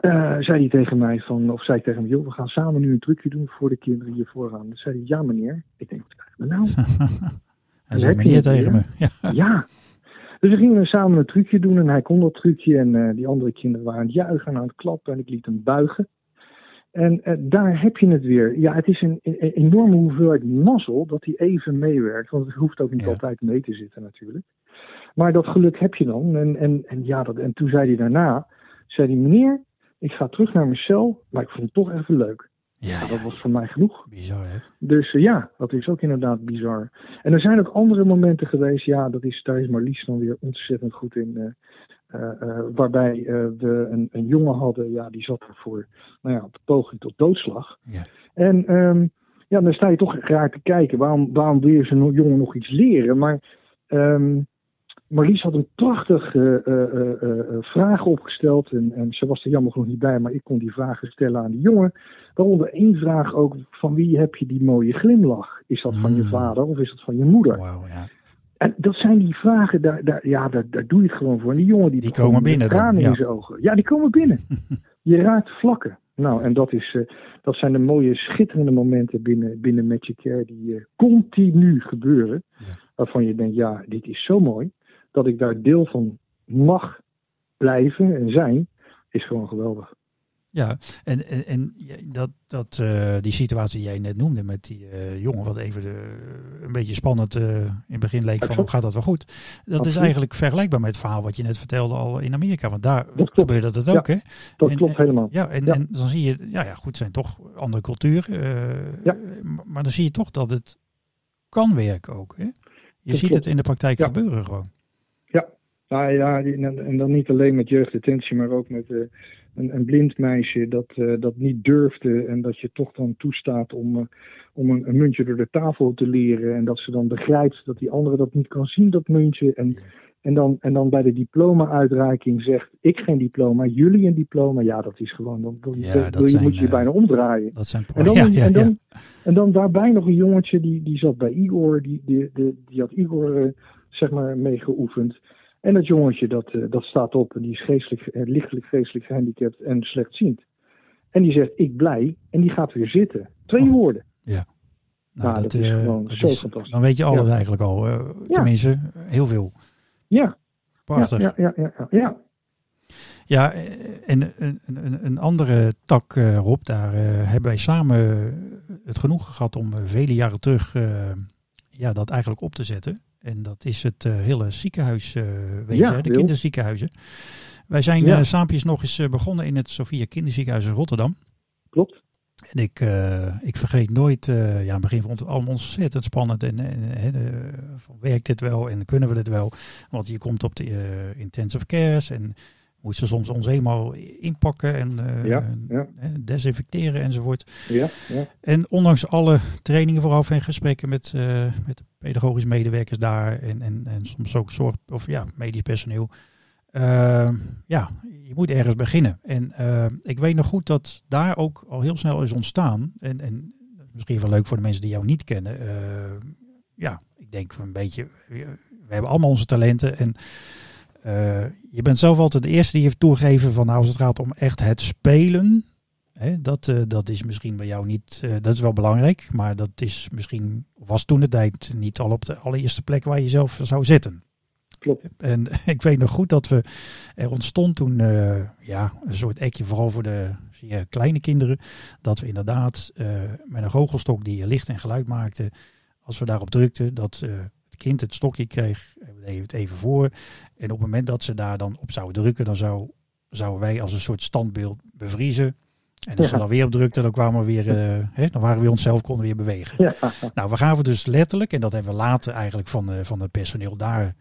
uh, zei hij tegen mij van, of zei ik tegen hem, joh, we gaan samen nu een trucje doen voor de kinderen hier vooraan. Dan zei hij, ja meneer. Ik denk, wat krijg ik nou? hij zei meneer tegen me. Ja. ja. Dus we gingen samen een trucje doen en hij kon dat trucje en uh, die andere kinderen waren aan het juichen en aan het klappen en ik liet hem buigen. En uh, daar heb je het weer. Ja, het is een, een enorme hoeveelheid mazzel dat hij even meewerkt. Want het hoeft ook niet Ja. altijd mee te zitten natuurlijk. Maar dat geluk heb je dan. En, en, en, ja, dat, en toen zei hij daarna, zei hij, meneer, ik ga terug naar mijn cel, maar ik vond het toch even leuk. Ja, Nou, dat was voor mij genoeg. bizar hè? Dus uh, ja, dat is ook inderdaad bizar. En er zijn ook andere momenten geweest, ja, dat is, daar is Marlies dan weer ontzettend goed in. Uh, uh, waarbij we een, een, jongen hadden, ja, die zat ervoor, nou ja, op de poging tot doodslag. Ja. En um, ja, dan sta je toch raar te kijken, waarom, waarom wil je zo'n jongen nog iets leren? Maar um, Marlies had een prachtige uh, vraag opgesteld. En, en, ze was er jammer genoeg niet bij, maar ik kon die vragen stellen aan die jongen. Waaronder één vraag ook: van wie heb je die mooie glimlach? Is dat van je vader of is dat van je moeder? Wauw, ja. En dat zijn die vragen, daar, daar, ja, daar, daar doe je het gewoon voor. En die jongen die, Die komen binnen tranen ja. in zijn ogen. Ja, die komen binnen. je raakt vlakken. Nou, en dat, is, uh, dat zijn de mooie, schitterende momenten binnen, binnen Magic Care die uh, continu gebeuren. Ja. Waarvan je denkt, ja, dit is zo mooi. Dat ik daar deel van mag blijven en zijn, is gewoon geweldig. Ja, en, en, en dat, dat, uh, die situatie die jij net noemde met die uh, jongen, wat even de, een beetje spannend uh, in het begin leek van hoe gaat dat wel goed. Dat Absoluut. is eigenlijk vergelijkbaar met het verhaal wat je net vertelde al in Amerika. Want daar gebeurde dat ook, ja, hè? Dat en, klopt helemaal. Ja, en, ja. en dan zie je, ja, ja, goed, zijn toch andere culturen. ja. Maar dan zie je toch dat het kan werken ook, hè? Je dat ziet klopt. het in de praktijk gebeuren gewoon. Nou ja, en dan niet alleen met jeugddetentie, maar ook met uh, een, een, blind meisje dat, uh, dat niet durfde en dat je toch dan toestaat om, uh, om een, een, muntje door de tafel te leren en dat ze dan begrijpt dat die andere dat niet kan zien, dat muntje. En, en, dan, en dan bij de diploma-uitreiking zegt, ik geen diploma, jullie een diploma. Ja, dat is gewoon, dan, dan ja, wil je, zijn, moet je je bijna omdraaien. Dat zijn en, dan, ja, ja, en, dan, en dan daarbij nog een jongetje, die, die zat bij Igor, die, die, die, die had Igor zeg maar meegeoefend. En dat jongetje dat, uh, dat staat op en die is geestelijk, uh, lichtelijk geestelijk gehandicapt en slechtziend. En die zegt ik blij en die gaat weer zitten. Twee oh. woorden. Ja. Nou, nou dat, dat, is uh, gewoon zo is, fantastisch. Dan weet je alles ja. eigenlijk al. Uh, tenminste, heel veel. Ja. Prachtig. Ja, ja, ja. ja, ja. ja en een, een, een andere tak, uh, Rob, daar hebben wij samen het genoegen gehad om vele jaren terug ja, dat eigenlijk op te zetten. En dat is het uh, hele ziekenhuiswezen, uh, ja, de kinderziekenhuizen. Wij zijn ja. saampjes nog eens begonnen in het Sophia Kinderziekenhuis in Rotterdam. Klopt. En ik, ik vergeet nooit, ja, in het begin vond het allemaal ontzettend spannend. En, en de, van, werkt dit wel en kunnen we dit wel? Want je komt op de intensive cares en moet ze soms ons eenmaal inpakken en uh, desinfecteren enzovoort. Ja, ja. En ondanks alle trainingen vooraf en gesprekken met, uh, met pedagogisch medewerkers daar en, en, en soms ook zorg of ja, medisch personeel. Uh, ja, je moet ergens beginnen. En ik weet nog goed dat daar ook al heel snel is ontstaan. En, en misschien wel leuk voor de mensen die jou niet kennen. ja, ik denk een beetje, we hebben allemaal onze talenten en je bent zelf altijd de eerste die heeft toegegeven van nou, als het gaat om echt het spelen. Hè, dat, uh, dat is misschien bij jou niet, uh, dat is wel belangrijk, maar dat is misschien, was toen de tijd niet al op de allereerste plek waar je zelf zou zitten. Klopt. En ik weet nog goed dat we, er ontstond toen ja, een soort ekje, vooral voor de zeer kleine kinderen, dat we inderdaad met een goochelstok die licht en geluid maakte, als we daarop drukten, dat het kind het stokje kreeg, we het even voor. En op het moment dat ze daar dan op zouden drukken, dan zou, zouden wij als een soort standbeeld bevriezen. En als ze dan weer op drukten, dan kwamen we weer, uh, hè, dan waren we onszelf, konden weer bewegen. Ja. Nou, we gaven dus letterlijk, en dat hebben we later eigenlijk van, uh, van het personeel daar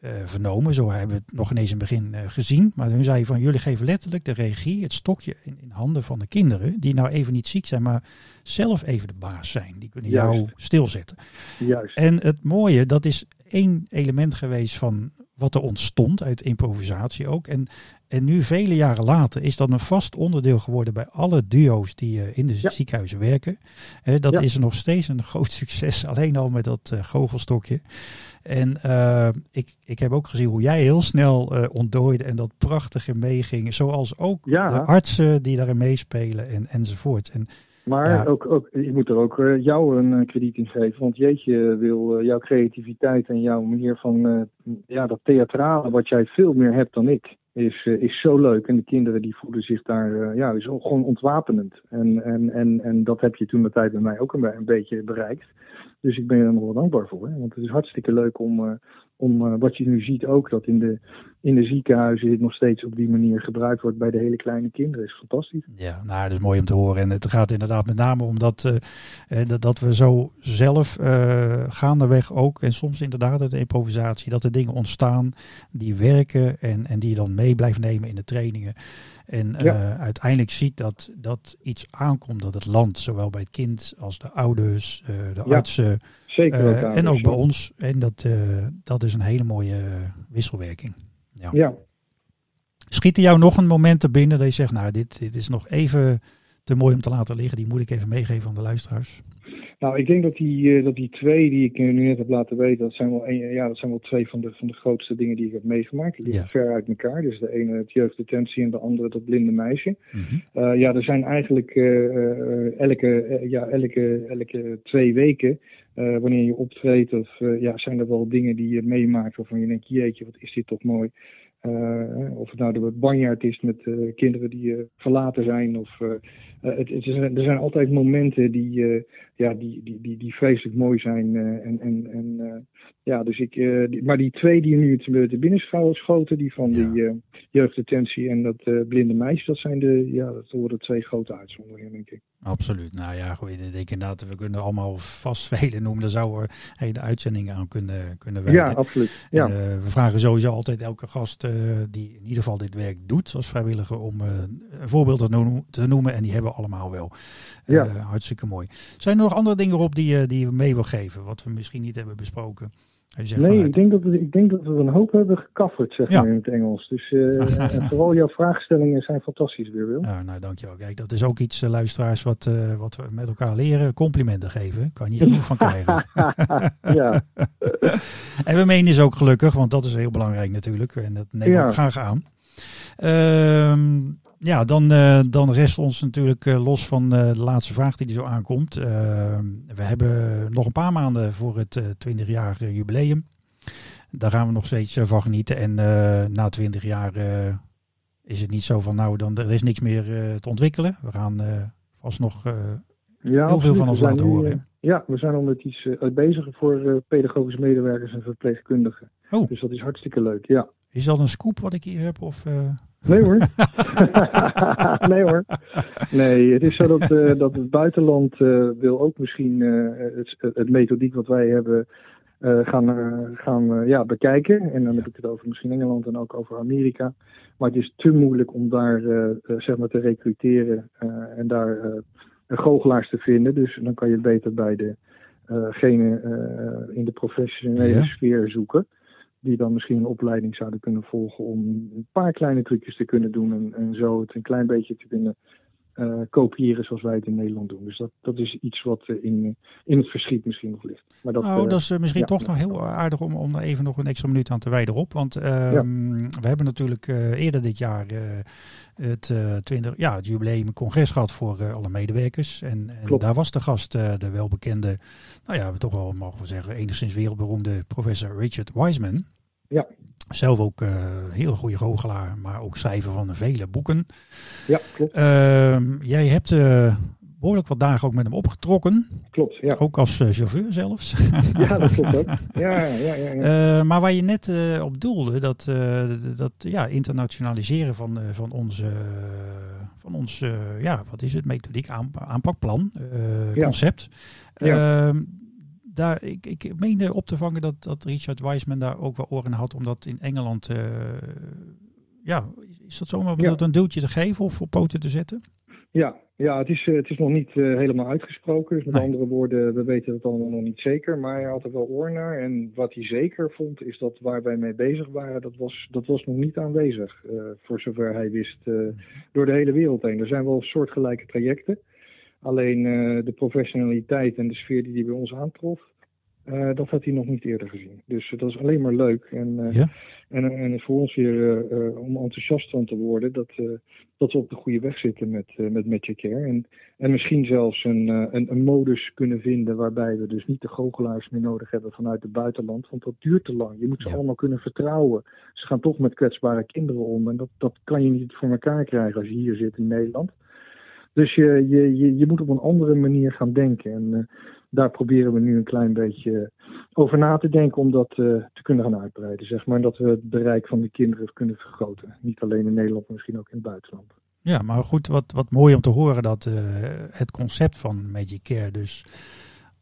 uh, vernomen. Zo hebben we het nog ineens in het begin gezien. Maar hun zei van, jullie geven letterlijk de regie, het stokje in, in, handen van de kinderen. Die nou even niet ziek zijn, maar zelf even de baas zijn. Die kunnen jou stilzetten. Juist. En het mooie, dat is één element geweest van wat er ontstond uit improvisatie ook. En, en nu, vele jaren later, is dat een vast onderdeel geworden bij alle duo's die uh, in de ziekenhuizen werken. dat is nog steeds een groot succes, alleen al met dat uh, goochelstokje. En uh, ik, ik heb ook gezien hoe jij heel snel ontdooide en dat prachtige meeging. Zoals ook de artsen die daarin meespelen en, enzovoort. En maar ook, ook, je moet er ook uh, jou een krediet in geven. Want jeetje wil jouw creativiteit en jouw manier van ja, dat theatrale wat jij veel meer hebt dan ik is, is zo leuk. En de kinderen die voelen zich daar, ja, is gewoon ontwapenend. En, en, en, en dat heb je toen de tijd bij mij ook een, een beetje bereikt. Dus ik ben er nog wel dankbaar voor. Hè? Want het is hartstikke leuk om, om wat je nu ziet ook, dat in de, in de ziekenhuizen dit nog steeds op die manier gebruikt wordt bij de hele kleine kinderen. is fantastisch. Ja, nou, dat is mooi om te horen. En het gaat inderdaad met name om dat, dat, dat we zo zelf gaandeweg ook, en soms inderdaad uit de improvisatie, dat er dingen ontstaan die werken en, en die je dan mee blijft nemen in de trainingen. En uh, uiteindelijk ziet dat, dat iets aankomt dat het land, zowel bij het kind als de ouders, uh, de ja, artsen. Zeker ook uh, en ook bij ons. En dat, dat is een hele mooie wisselwerking. Ja. ja. Schiet er jou nog een moment te binnen dat je zegt, nou dit, dit is nog even te mooi om te laten liggen. Die moet ik even meegeven aan de luisteraars. Nou, ik denk dat die, dat die twee die ik nu net heb laten weten, dat zijn wel, een, ja, dat zijn wel twee van de, van de grootste dingen die ik heb meegemaakt. Die liggen ver uit elkaar. Dus de ene het jeugddetentie en de andere dat blinde meisje. Mm -hmm. uh, ja, er zijn eigenlijk uh, elke, ja, elke, elke twee weken, wanneer je optreedt, of ja, zijn er wel dingen die je meemaakt waarvan je denkt, jeetje, wat is dit toch mooi. of het nou de banjaard is met kinderen die verlaten zijn of uh, het, het is, er zijn altijd momenten die, uh, ja, die, die, die, die vreselijk mooi zijn. Uh, en, en, en ja, dus ik, die, maar die twee die nu te binnen schoten, die van ja. die jeugddetentie en dat blinde meisje, dat zijn de, ja, dat worden twee grote uitzonderingen, denk ik. Absoluut. Nou ja, goed, ik denk inderdaad, we kunnen allemaal vast velen noemen. Daar zouden we hele uitzendingen aan kunnen, kunnen wijden. Ja, absoluut. Ja. En, we vragen sowieso altijd elke gast die in ieder geval dit werk doet als vrijwilliger om een voorbeeld te noemen. En die hebben allemaal wel. Ja. Uh, hartstikke mooi. Zijn er nog andere dingen op die, die je mee wil geven, wat we misschien niet hebben besproken? Nee, ik denk, dat we, ik denk dat we een hoop hebben gecoverd, zeg maar, in het Engels. Dus uh, en vooral jouw vraagstellingen zijn fantastisch weer, Wil. Ja, nou, dankjewel. Kijk, dat is ook iets, uh, luisteraars, wat, uh, wat we met elkaar leren. Complimenten geven. Kan je niet genoeg van krijgen. ja. en we menen is ook gelukkig, want dat is heel belangrijk natuurlijk. En dat we ja. graag aan. Ehm ja, dan, uh, dan rest ons natuurlijk uh, los van uh, de laatste vraag die er zo aankomt. we hebben nog een paar maanden voor het 20-jarige jubileum. Daar gaan we nog steeds van genieten. En na 20 jaar is het niet zo van, nou, dan, er is niks meer te ontwikkelen. We gaan vast nog ja, heel veel van ons laten nu, horen. ja, we zijn al met iets bezig voor pedagogische medewerkers en verpleegkundigen. Oh. Dus dat is hartstikke leuk, ja. Is dat een scoop wat ik hier heb? Of, Nee hoor. nee hoor. Nee, het is zo dat, uh, dat het buitenland uh, wil ook misschien uh, het, het, methodiek wat wij hebben gaan, gaan ja, bekijken. En dan heb ik het over misschien Engeland en ook over Amerika. Maar het is te moeilijk om daar zeg maar te recruteren en daar goochelaars te vinden. Dus dan kan je het beter bij degene in de professionele sfeer zoeken die dan misschien een opleiding zouden kunnen volgen om een paar kleine trucjes te kunnen doen en, en zo het een klein beetje te kunnen uh, kopiëren zoals wij het in Nederland doen. Dus dat, dat is iets wat uh, in, in het verschiet misschien nog ligt. Maar dat, oh, dat is misschien ja, toch nog heel aardig om, om even nog een extra minuut aan te wijden op. Want ja. we hebben natuurlijk eerder dit jaar het, 20, ja, het jubileum congres gehad voor alle medewerkers. En, en daar was de gast de welbekende, nou ja, we toch wel mogen we zeggen, enigszins wereldberoemde professor Richard Wiseman. Ja. Zelf ook uh, heel goede goochelaar, maar ook schrijver van vele boeken. Ja, klopt. Uh, jij hebt uh, behoorlijk wat dagen ook met hem opgetrokken. Klopt, ja. Ook als uh, chauffeur zelfs. ja, dat klopt ook. Ja, ja, ja, ja. maar waar je net op doelde, dat, dat ja, internationaliseren van, van onze, van ons, ja, wat is het, methodiek, aan, aanpakplan, concept. Ja. Daar, ik, ik meende op te vangen dat, dat Richard Wiseman daar ook wel oren had, omdat in Engeland, uh, ja, is dat zomaar ja. een duwtje te geven of op poten te zetten? Ja, ja het, is, eh, het is nog niet uh, helemaal uitgesproken. Dus met nee. andere woorden, we weten het allemaal nog niet zeker. Maar hij had er wel oor naar. En wat hij zeker vond, is dat waar wij mee bezig waren, dat was, dat was nog niet aanwezig. Uh, voor zover hij wist, door de hele wereld heen. Er zijn wel soortgelijke trajecten. Alleen uh, de professionaliteit en de sfeer die hij bij ons aantrof, uh, dat had hij nog niet eerder gezien. Dus uh, dat is alleen maar leuk. En, uh, ja? en, en voor ons weer om enthousiast van te worden dat, dat we op de goede weg zitten met, met Magic Care. En, en misschien zelfs een, een, een, modus kunnen vinden waarbij we dus niet de goochelaars meer nodig hebben vanuit het buitenland. Want dat duurt te lang. Je moet ze ja. allemaal kunnen vertrouwen. Ze gaan toch met kwetsbare kinderen om. En dat, dat kan je niet voor elkaar krijgen als je hier zit in Nederland. Dus je, je, je, moet op een andere manier gaan denken. En uh, daar proberen we nu een klein beetje over na te denken om dat uh, te kunnen gaan uitbreiden. Zeg maar. En dat we het bereik van de kinderen kunnen vergroten. Niet alleen in Nederland, maar misschien ook in het buitenland. Ja, maar goed, wat, wat mooi om te horen dat uh, het concept van Magic Care dus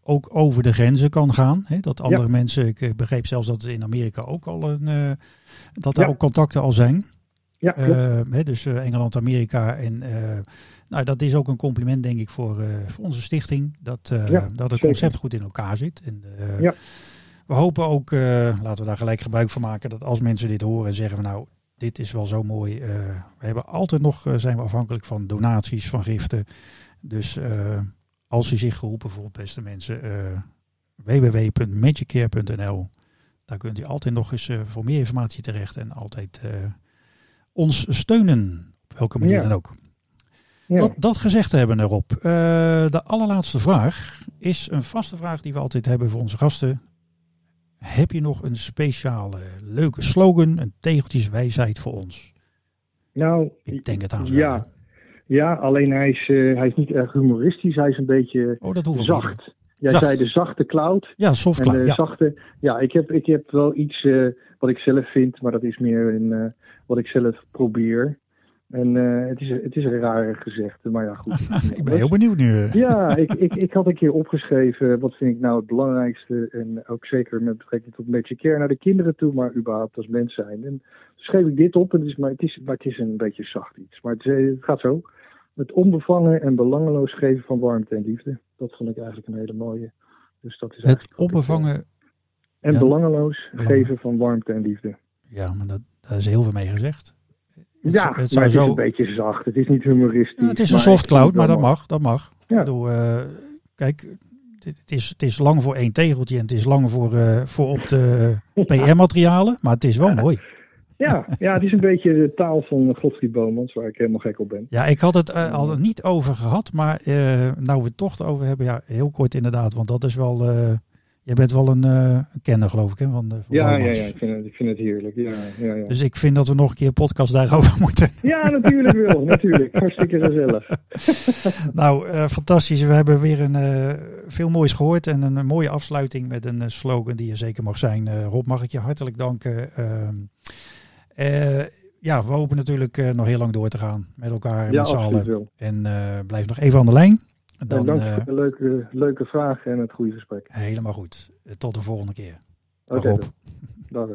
ook over de grenzen kan gaan. Hè? Dat andere ja. mensen, ik begreep zelfs dat in Amerika ook al een, dat er ja. ook contacten al zijn. Ja, hè, dus Engeland, Amerika en nou, dat is ook een compliment, denk ik, voor, uh, voor onze stichting. Dat, uh, ja, dat het concept zeker. goed in elkaar zit. En, uh, ja. We hopen ook, laten we daar gelijk gebruik van maken, dat als mensen dit horen en zeggen van nou, dit is wel zo mooi. we hebben altijd nog, zijn we afhankelijk van donaties, van giften. Dus als u zich geroepen voelt, beste mensen, www.magicare.nl. Daar kunt u altijd nog eens voor meer informatie terecht en altijd ons steunen. Op welke manier ja. dan ook. Ja. Dat, dat gezegd hebben erop. Uh, de allerlaatste vraag is een vaste vraag die we altijd hebben voor onze gasten. Heb je nog een speciale leuke slogan, een tegeltjeswijsheid voor ons? Nou, ik denk het aan. Ja, ja, alleen hij is, uh, hij is niet erg humoristisch. Hij is een beetje oh, dat zacht. Jij zacht. zei de zachte cloud. Ja, soft cloud. En de ja. Zachte, ja, ik heb, ik heb wel iets uh, wat ik zelf vind, maar dat is meer in, wat ik zelf probeer. En uh, het, is, het is een rare gezegde, maar ja, goed. ik ben heel benieuwd nu. ja, ik, ik, ik had een keer opgeschreven, wat vind ik nou het belangrijkste, en ook zeker met betrekking tot Magic Care naar de kinderen toe, maar überhaupt als mens zijn. En schreef ik dit op, en het is, maar, het is, maar het is een beetje zacht iets. Maar het, het gaat zo. Het onbevangen en belangeloos geven van warmte en liefde. Dat vond ik eigenlijk een hele mooie. Dus dat is het onbevangen... En ja, belangeloos geven van warmte en liefde. Ja, maar dat, daar is heel veel mee gezegd. Ja, het, het maar het zo... is een beetje zacht. Het is niet humoristisch. Ja, het is een soft cloud, maar dat mag. Dat mag. Ja. Bedoel, uh, kijk, het is, het is lang voor één tegeltje en het is lang voor, uh, voor op de PR-materialen, maar het is wel mooi. Ja, ja, het is een beetje de taal van Godfried Bomans, waar ik helemaal gek op ben. Ja, ik had het uh, al niet over gehad, maar nou we het toch over hebben, ja, heel kort inderdaad, want dat is wel Jij bent wel een, uh, kenner, geloof ik, hè? Van, de, van ja, ja, ja, ik vind, het, ik vind het heerlijk. Ja, ja, ja. Dus ik vind dat we nog een keer een podcast daarover moeten. Ja, natuurlijk wel. natuurlijk. Hartstikke gezellig. nou, uh, fantastisch. We hebben weer een, uh, veel moois gehoord en een, mooie afsluiting met een slogan die er zeker mag zijn. Rob, mag ik je hartelijk danken. Ehm, ja, we hopen natuurlijk nog heel lang door te gaan met elkaar. Ja, met z'n allen. En blijf nog even aan de lijn. Dan, dank voor de leuke, leuke vragen en het goede gesprek. Helemaal goed. Tot de volgende keer. Oké. Okay, Dag.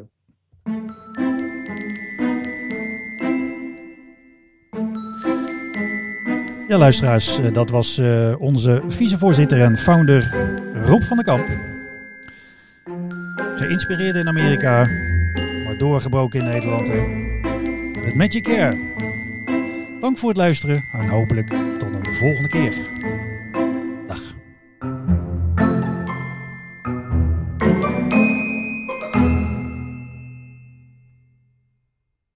Ja, luisteraars, eh, dat was uh, onze vicevoorzitter en founder Rob van den Kamp. Geïnspireerd in Amerika, maar doorgebroken in Nederland. Met Magic Care. Dank voor het luisteren en hopelijk tot een volgende keer.